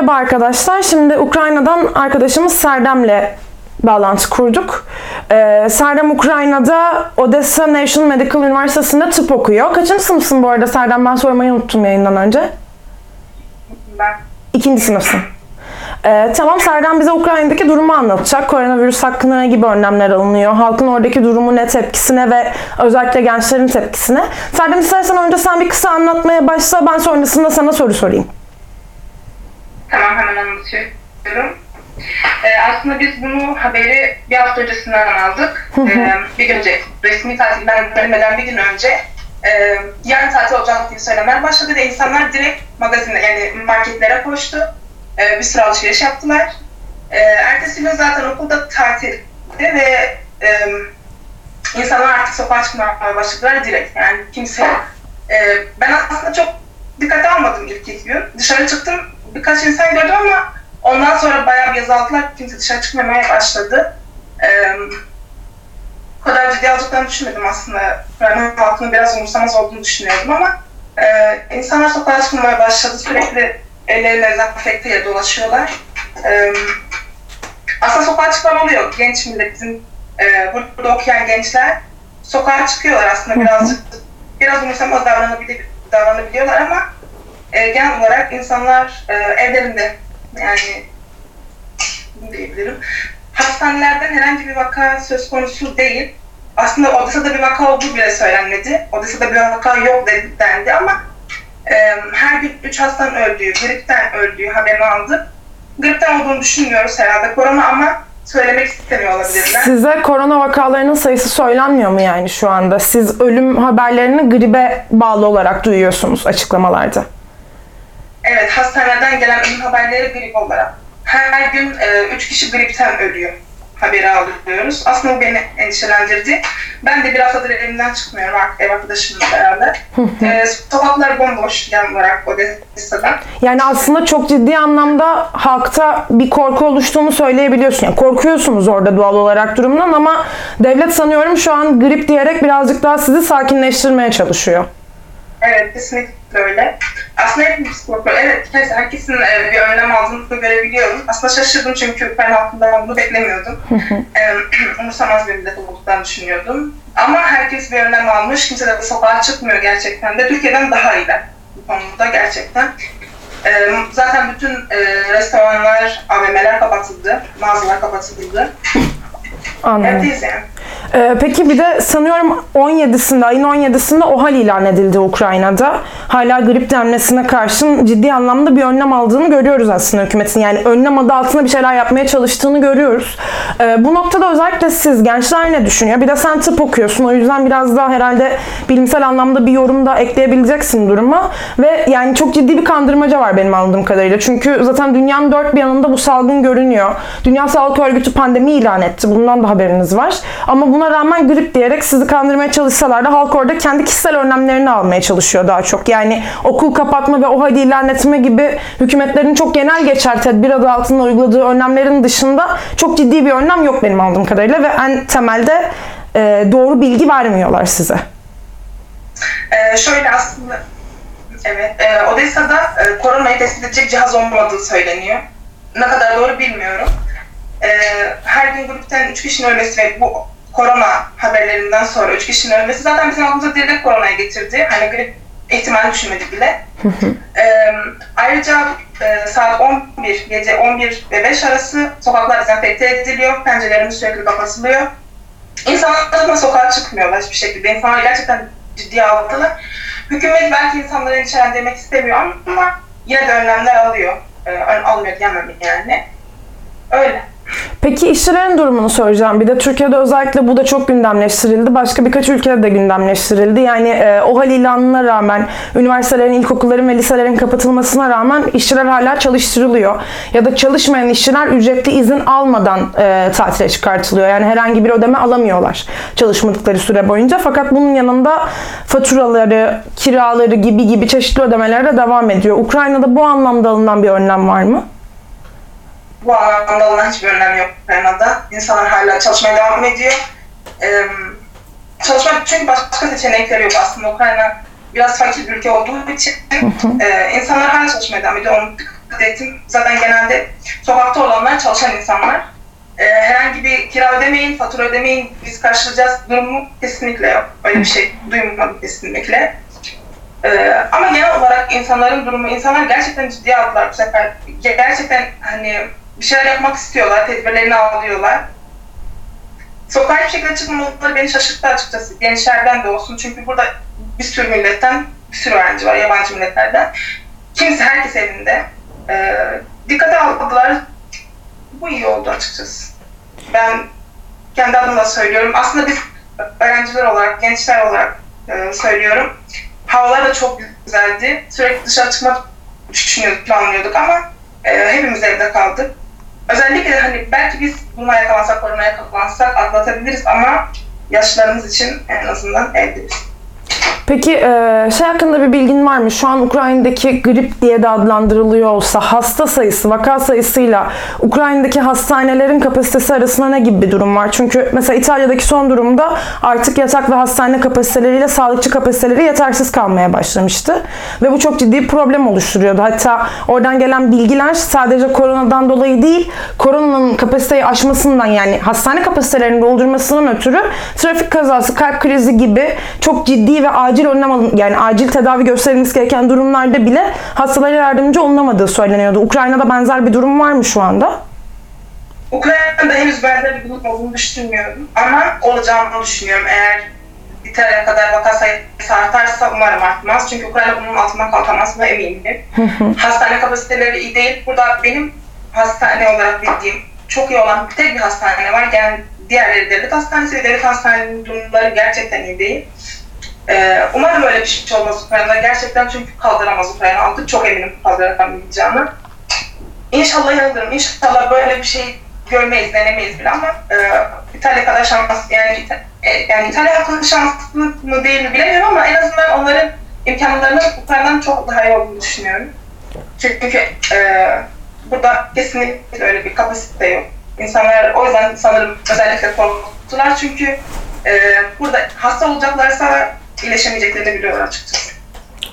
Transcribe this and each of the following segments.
Merhaba arkadaşlar. Şimdi Ukrayna'dan arkadaşımız Serdem'le bağlantı kurduk. Ee, Serdem Ukrayna'da Odessa National Medical Üniversitesi'nde tıp okuyor. Kaçıncı sınıfsın bu arada Serdem? Ben sormayı unuttum yayından önce. Ben İkinci sınıfsın. Ee, tamam Serdem bize Ukrayna'daki durumu anlatacak. Koronavirüs hakkında ne gibi önlemler alınıyor? Halkın oradaki durumu ne tepkisine ve özellikle gençlerin tepkisine. Serdem istersen önce sen bir kısa anlatmaya başla. Ben sonrasında sana soru sorayım. Anlatıyorum. Ee, aslında biz bunu haberi bir hafta öncesinden aldık. Ee, bir gün önce, resmi tatilden dönmeden bir gün önce e, yarın tatil olacak diye söylemler başladı ve insanlar direkt magazine yani marketlere koştu. Ee, bir sürü alışveriş yaptılar. Ee, ertesi gün zaten okulda tatildi ve e, insanlar artık sokağa çıkmaya başladılar direkt. Yani kimse e, ben aslında çok dikkate almadım ilk iki gün. Dışarı çıktım birkaç insan gördüm ama ondan sonra bayağı bir yazı. Kimse dışarı çıkmamaya başladı. Ee, o kadar ciddi alacaklarını düşünmedim aslında. Ben halkının biraz umursamaz olduğunu düşünüyordum ama e, insanlar sokağa çıkmaya başladı. Sürekli ellerine dezenfekteyle dolaşıyorlar. E, aslında sokağa çıkmam oluyor. Genç millet, bizim e, burada okuyan gençler sokağa çıkıyorlar aslında birazcık. Biraz umursamaz davranabilir, davranabiliyorlar ama e, genel olarak insanlar e, evlerinde yani diyebilirim. Hastanelerden herhangi bir vaka söz konusu değil. Aslında Odessa'da bir vaka olduğu bile söylenmedi. Odessa'da bir vaka yok dedi, dendi ama e, her gün 3 hastanın öldüğü, gripten öldüğü haberini aldık. Gripten olduğunu düşünmüyoruz herhalde. Korona ama söylemek istemiyor olabilirler. Size korona vakalarının sayısı söylenmiyor mu yani şu anda? Siz ölüm haberlerini gribe bağlı olarak duyuyorsunuz açıklamalarda. Evet, hastaneden gelen ölüm haberleri grip olarak. Her gün 3 kişi gripten ölüyor haberi alıyoruz. Aslında bu beni endişelendirdi. Ben de bir haftadır evimden çıkmıyorum ev arkadaşımla beraber. e, sokaklar bomboş genel olarak Odessa'da. Yani aslında çok ciddi anlamda halkta bir korku oluştuğunu söyleyebiliyorsun. Yani korkuyorsunuz orada doğal olarak durumdan ama devlet sanıyorum şu an grip diyerek birazcık daha sizi sakinleştirmeye çalışıyor. Evet, kesinlikle öyle. Aslında hepimiz korkuyoruz. Evet, herkes- herkesin e, bir önlem aldığını görebiliyorum. Aslında şaşırdım çünkü ben halkından bunu beklemiyordum. e, umursamaz bir millet olduklarını düşünüyordum. Ama herkes bir önlem almış. Kimse de sokağa çıkmıyor gerçekten de. Türkiye'den daha iyiler bu konuda gerçekten. E, zaten bütün restoranlar, AVM'ler kapatıldı. Mağazalar kapatıldı. Anladım. Evdeyiz yani. Ee, peki bir de sanıyorum 17'sinde, ayın 17'sinde OHAL ilan edildi Ukrayna'da. Hala grip denmesine karşın ciddi anlamda bir önlem aldığını görüyoruz aslında hükümetin. Yani önlem adı altında bir şeyler yapmaya çalıştığını görüyoruz. Ee, bu noktada özellikle siz gençler ne düşünüyor? Bir de sen tıp okuyorsun. O yüzden biraz daha herhalde bilimsel anlamda bir yorum da ekleyebileceksin duruma. Ve yani çok ciddi bir kandırmaca var benim anladığım kadarıyla. Çünkü zaten dünyanın dört bir yanında bu salgın görünüyor. Dünya Sağlık Örgütü pandemi ilan etti. Bundan da haberiniz var. Ama buna rağmen grip diyerek sizi kandırmaya çalışsalar da halk orada kendi kişisel önlemlerini almaya çalışıyor daha çok. Yani okul kapatma ve o hadi ilan etme gibi hükümetlerin çok genel geçer tedbir adı altında uyguladığı önlemlerin dışında çok ciddi bir önlem yok benim anladığım kadarıyla ve en temelde e, doğru bilgi vermiyorlar size. Ee, şöyle aslında evet e, Odessa'da e, koronayı tespit edecek cihaz olmadığı söyleniyor. Ne kadar doğru bilmiyorum. E, her gün gruptan 3 kişinin ölmesi ve bu korona haberlerinden sonra 3 kişinin ölmesi zaten bizim aklımıza direkt koronayı getirdi. Hani grip ihtimali düşünmedik bile. e, ayrıca e, saat 11, gece 11 ve 5 arası sokaklar dezenfekte ediliyor. Pencerelerimiz sürekli kapatılıyor. İnsanlar zaten sokağa çıkmıyorlar hiçbir şekilde. İnsanlar gerçekten ciddiye aldılar. Hükümet belki insanları endişelendirmek istemiyor ama yine de önlemler alıyor. Ee, ön- almıyor diyemem yani. Öyle. Peki işçilerin durumunu soracağım. Bir de Türkiye'de özellikle bu da çok gündemleştirildi. Başka birkaç ülkede de gündemleştirildi. Yani e, OHAL ilanına rağmen, üniversitelerin, ilkokulların ve liselerin kapatılmasına rağmen işçiler hala çalıştırılıyor. Ya da çalışmayan işçiler ücretli izin almadan e, tatile çıkartılıyor. Yani herhangi bir ödeme alamıyorlar çalışmadıkları süre boyunca. Fakat bunun yanında faturaları, kiraları gibi gibi çeşitli ödemeler de devam ediyor. Ukrayna'da bu anlamda alınan bir önlem var mı? Bu anlamda alınan hiçbir önlem yok Ukrayna'da. İnsanlar hala çalışmaya devam ediyor. Ee, çalışmak çünkü başka seçenekleri yok aslında. Ukrayna biraz fakir bir ülke olduğu için e, insanlar hala çalışmaya devam ediyor. Onu eğitim zaten genelde sokakta olanlar çalışan insanlar. Ee, herhangi bir kira ödemeyin, fatura ödemeyin, biz karşılayacağız durumu kesinlikle yok. Öyle bir şey duymadım kesinlikle. Ee, ama genel olarak insanların durumu, insanlar gerçekten ciddiye aldılar bu sefer. Gerçekten hani bir şeyler yapmak istiyorlar, tedbirlerini alıyorlar. Sokağa bir şekilde çıkmamaları beni şaşırttı açıkçası. Gençlerden de olsun. Çünkü burada bir sürü milletten, bir sürü öğrenci var, yabancı milletlerden. Kimse, herkes evinde. Ee, dikkate aldılar. Bu iyi oldu açıkçası. Ben kendi adıma söylüyorum. Aslında biz öğrenciler olarak, gençler olarak e, söylüyorum. Havalar da çok güzeldi. Sürekli dışarı çıkmak düşünüyorduk, planlıyorduk ama e, hepimiz evde kaldık. Özellikle hani belki biz buna yakalansak, korona yakalansak atlatabiliriz ama yaşlarımız için en azından evdeyiz. Peki e, şey hakkında bir bilgin var mı? Şu an Ukrayna'daki grip diye de adlandırılıyor olsa hasta sayısı, vaka sayısıyla Ukrayna'daki hastanelerin kapasitesi arasında ne gibi bir durum var? Çünkü mesela İtalya'daki son durumda artık yatak ve hastane kapasiteleriyle sağlıkçı kapasiteleri yetersiz kalmaya başlamıştı. Ve bu çok ciddi bir problem oluşturuyordu. Hatta oradan gelen bilgiler sadece koronadan dolayı değil, koronanın kapasiteyi aşmasından yani hastane kapasitelerini doldurmasından ötürü trafik kazası, kalp krizi gibi çok ciddi ve acil önlem alın yani acil tedavi gösterilmesi gereken durumlarda bile hastalara yardımcı olunamadığı söyleniyordu. Ukrayna'da benzer bir durum var mı şu anda? Ukrayna'da henüz benzer bir durum olduğunu düşünmüyorum ama olacağını düşünüyorum. Eğer İtalya kadar vaka sayısı artarsa umarım artmaz. Çünkü Ukrayna bunun altından kalkamaz eminim. hastane kapasiteleri iyi değil. Burada benim hastane olarak bildiğim çok iyi olan tek bir hastane var. Yani diğerleri devlet hastanesi ve devlet hastanelerinin durumları gerçekten iyi değil. Ee, umarım öyle bir şey olmaz Ukrayna'da. Gerçekten çünkü kaldıramaz Ukrayna artık. Çok eminim kaldıramayacağını. İnşallah yanılırım. İnşallah böyle bir şey görmeyiz, denemeyiz bile ama e, İtalya kadar şans yani, e, yani İtalya halkının şanslı mı değil mi bilemiyorum ama en azından onların imkanlarının Ukrayna'dan çok daha iyi olduğunu düşünüyorum. Çünkü e, burada kesinlikle öyle bir kapasite yok. İnsanlar o yüzden sanırım özellikle korktular çünkü e, burada hasta olacaklarsa iyileşemeyeceklerini biliyorlar açıkçası.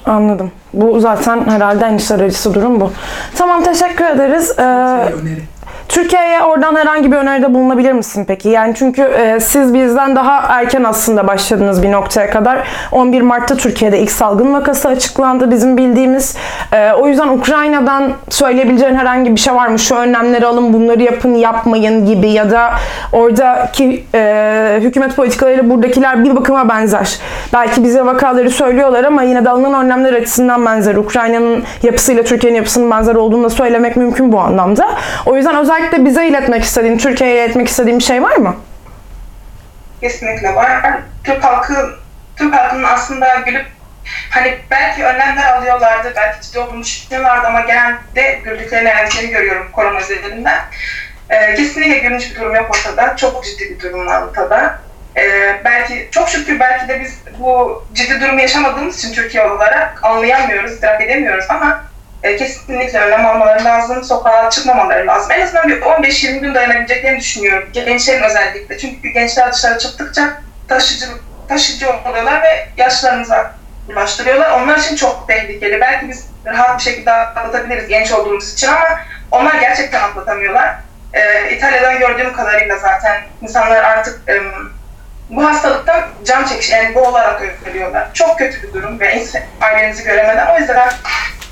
Anladım. Bu zaten herhalde en iç aracısı durum bu. Tamam teşekkür ederiz. Ee, öneri. Türkiye'ye oradan herhangi bir öneride bulunabilir misin peki? Yani çünkü e, siz bizden daha erken aslında başladınız bir noktaya kadar. 11 Mart'ta Türkiye'de ilk salgın vakası açıklandı bizim bildiğimiz. E, o yüzden Ukrayna'dan söyleyebileceğin herhangi bir şey var mı? Şu önlemleri alın, bunları yapın, yapmayın gibi ya da oradaki e, hükümet politikalarıyla buradakiler bir bakıma benzer. Belki bize vakaları söylüyorlar ama yine de alınan önlemler açısından benzer. Ukrayna'nın yapısıyla Türkiye'nin yapısının benzer olduğunu da söylemek mümkün bu anlamda. O yüzden özellikle bize iletmek istediğin, Türkiye'ye iletmek istediğin bir şey var mı? Kesinlikle var. Türk halkı, Türk halkının aslında gülüp hani belki önlemler alıyorlardı, belki ciddi olduğunu düşünüyorlardı ama genelde güldüklerini, eğlendiklerini görüyorum korona üzerinden. Ee, kesinlikle gülünç bir durum yok ortada. Çok ciddi bir durum var ortada. Ee, belki çok şükür belki de biz bu ciddi durumu yaşamadığımız için Türkiye olarak anlayamıyoruz, idrak edemiyoruz ama e, kesinlikle önlem almaları lazım, sokağa çıkmamaları lazım. En azından bir 15-20 gün dayanabileceklerini düşünüyorum. Gençlerin özellikle. Çünkü gençler dışarı çıktıkça taşıcı, taşıcı oluyorlar ve yaşlarımıza bulaştırıyorlar. Onlar için çok tehlikeli. Belki biz rahat bir şekilde atlatabiliriz genç olduğumuz için ama onlar gerçekten atlatamıyorlar. Ee, İtalya'dan gördüğüm kadarıyla zaten insanlar artık em, bu hastalıktan can çekiş, yani boğularak ölüyorlar. Çok kötü bir durum ve ailenizi göremeden. O yüzden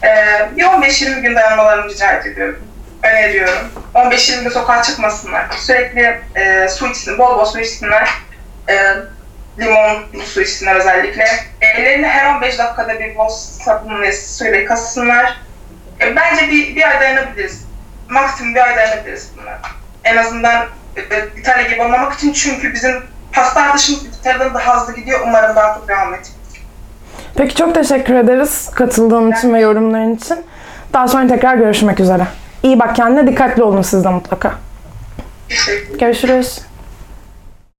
ee, bir 15-20 gün dayanmalarını rica ediyorum. Öneriyorum. 15-20 gün sokağa çıkmasınlar. Sürekli e, su içsin, bol bol su içsinler. E, limon su içsinler özellikle. Ellerini her 15 dakikada bir bol sabun ve suyla yıkasınlar. E, bence bir, bir ay dayanabiliriz. Maksimum bir ay dayanabiliriz bunlar. En azından e, İtalya gibi olmamak için çünkü bizim hasta artışımız İtalya'dan daha hızlı gidiyor. Umarım daha çok devam edecek. Peki çok teşekkür ederiz katıldığın için ve yorumların için. Daha sonra tekrar görüşmek üzere. İyi bak kendine, dikkatli olun siz de mutlaka. Görüşürüz.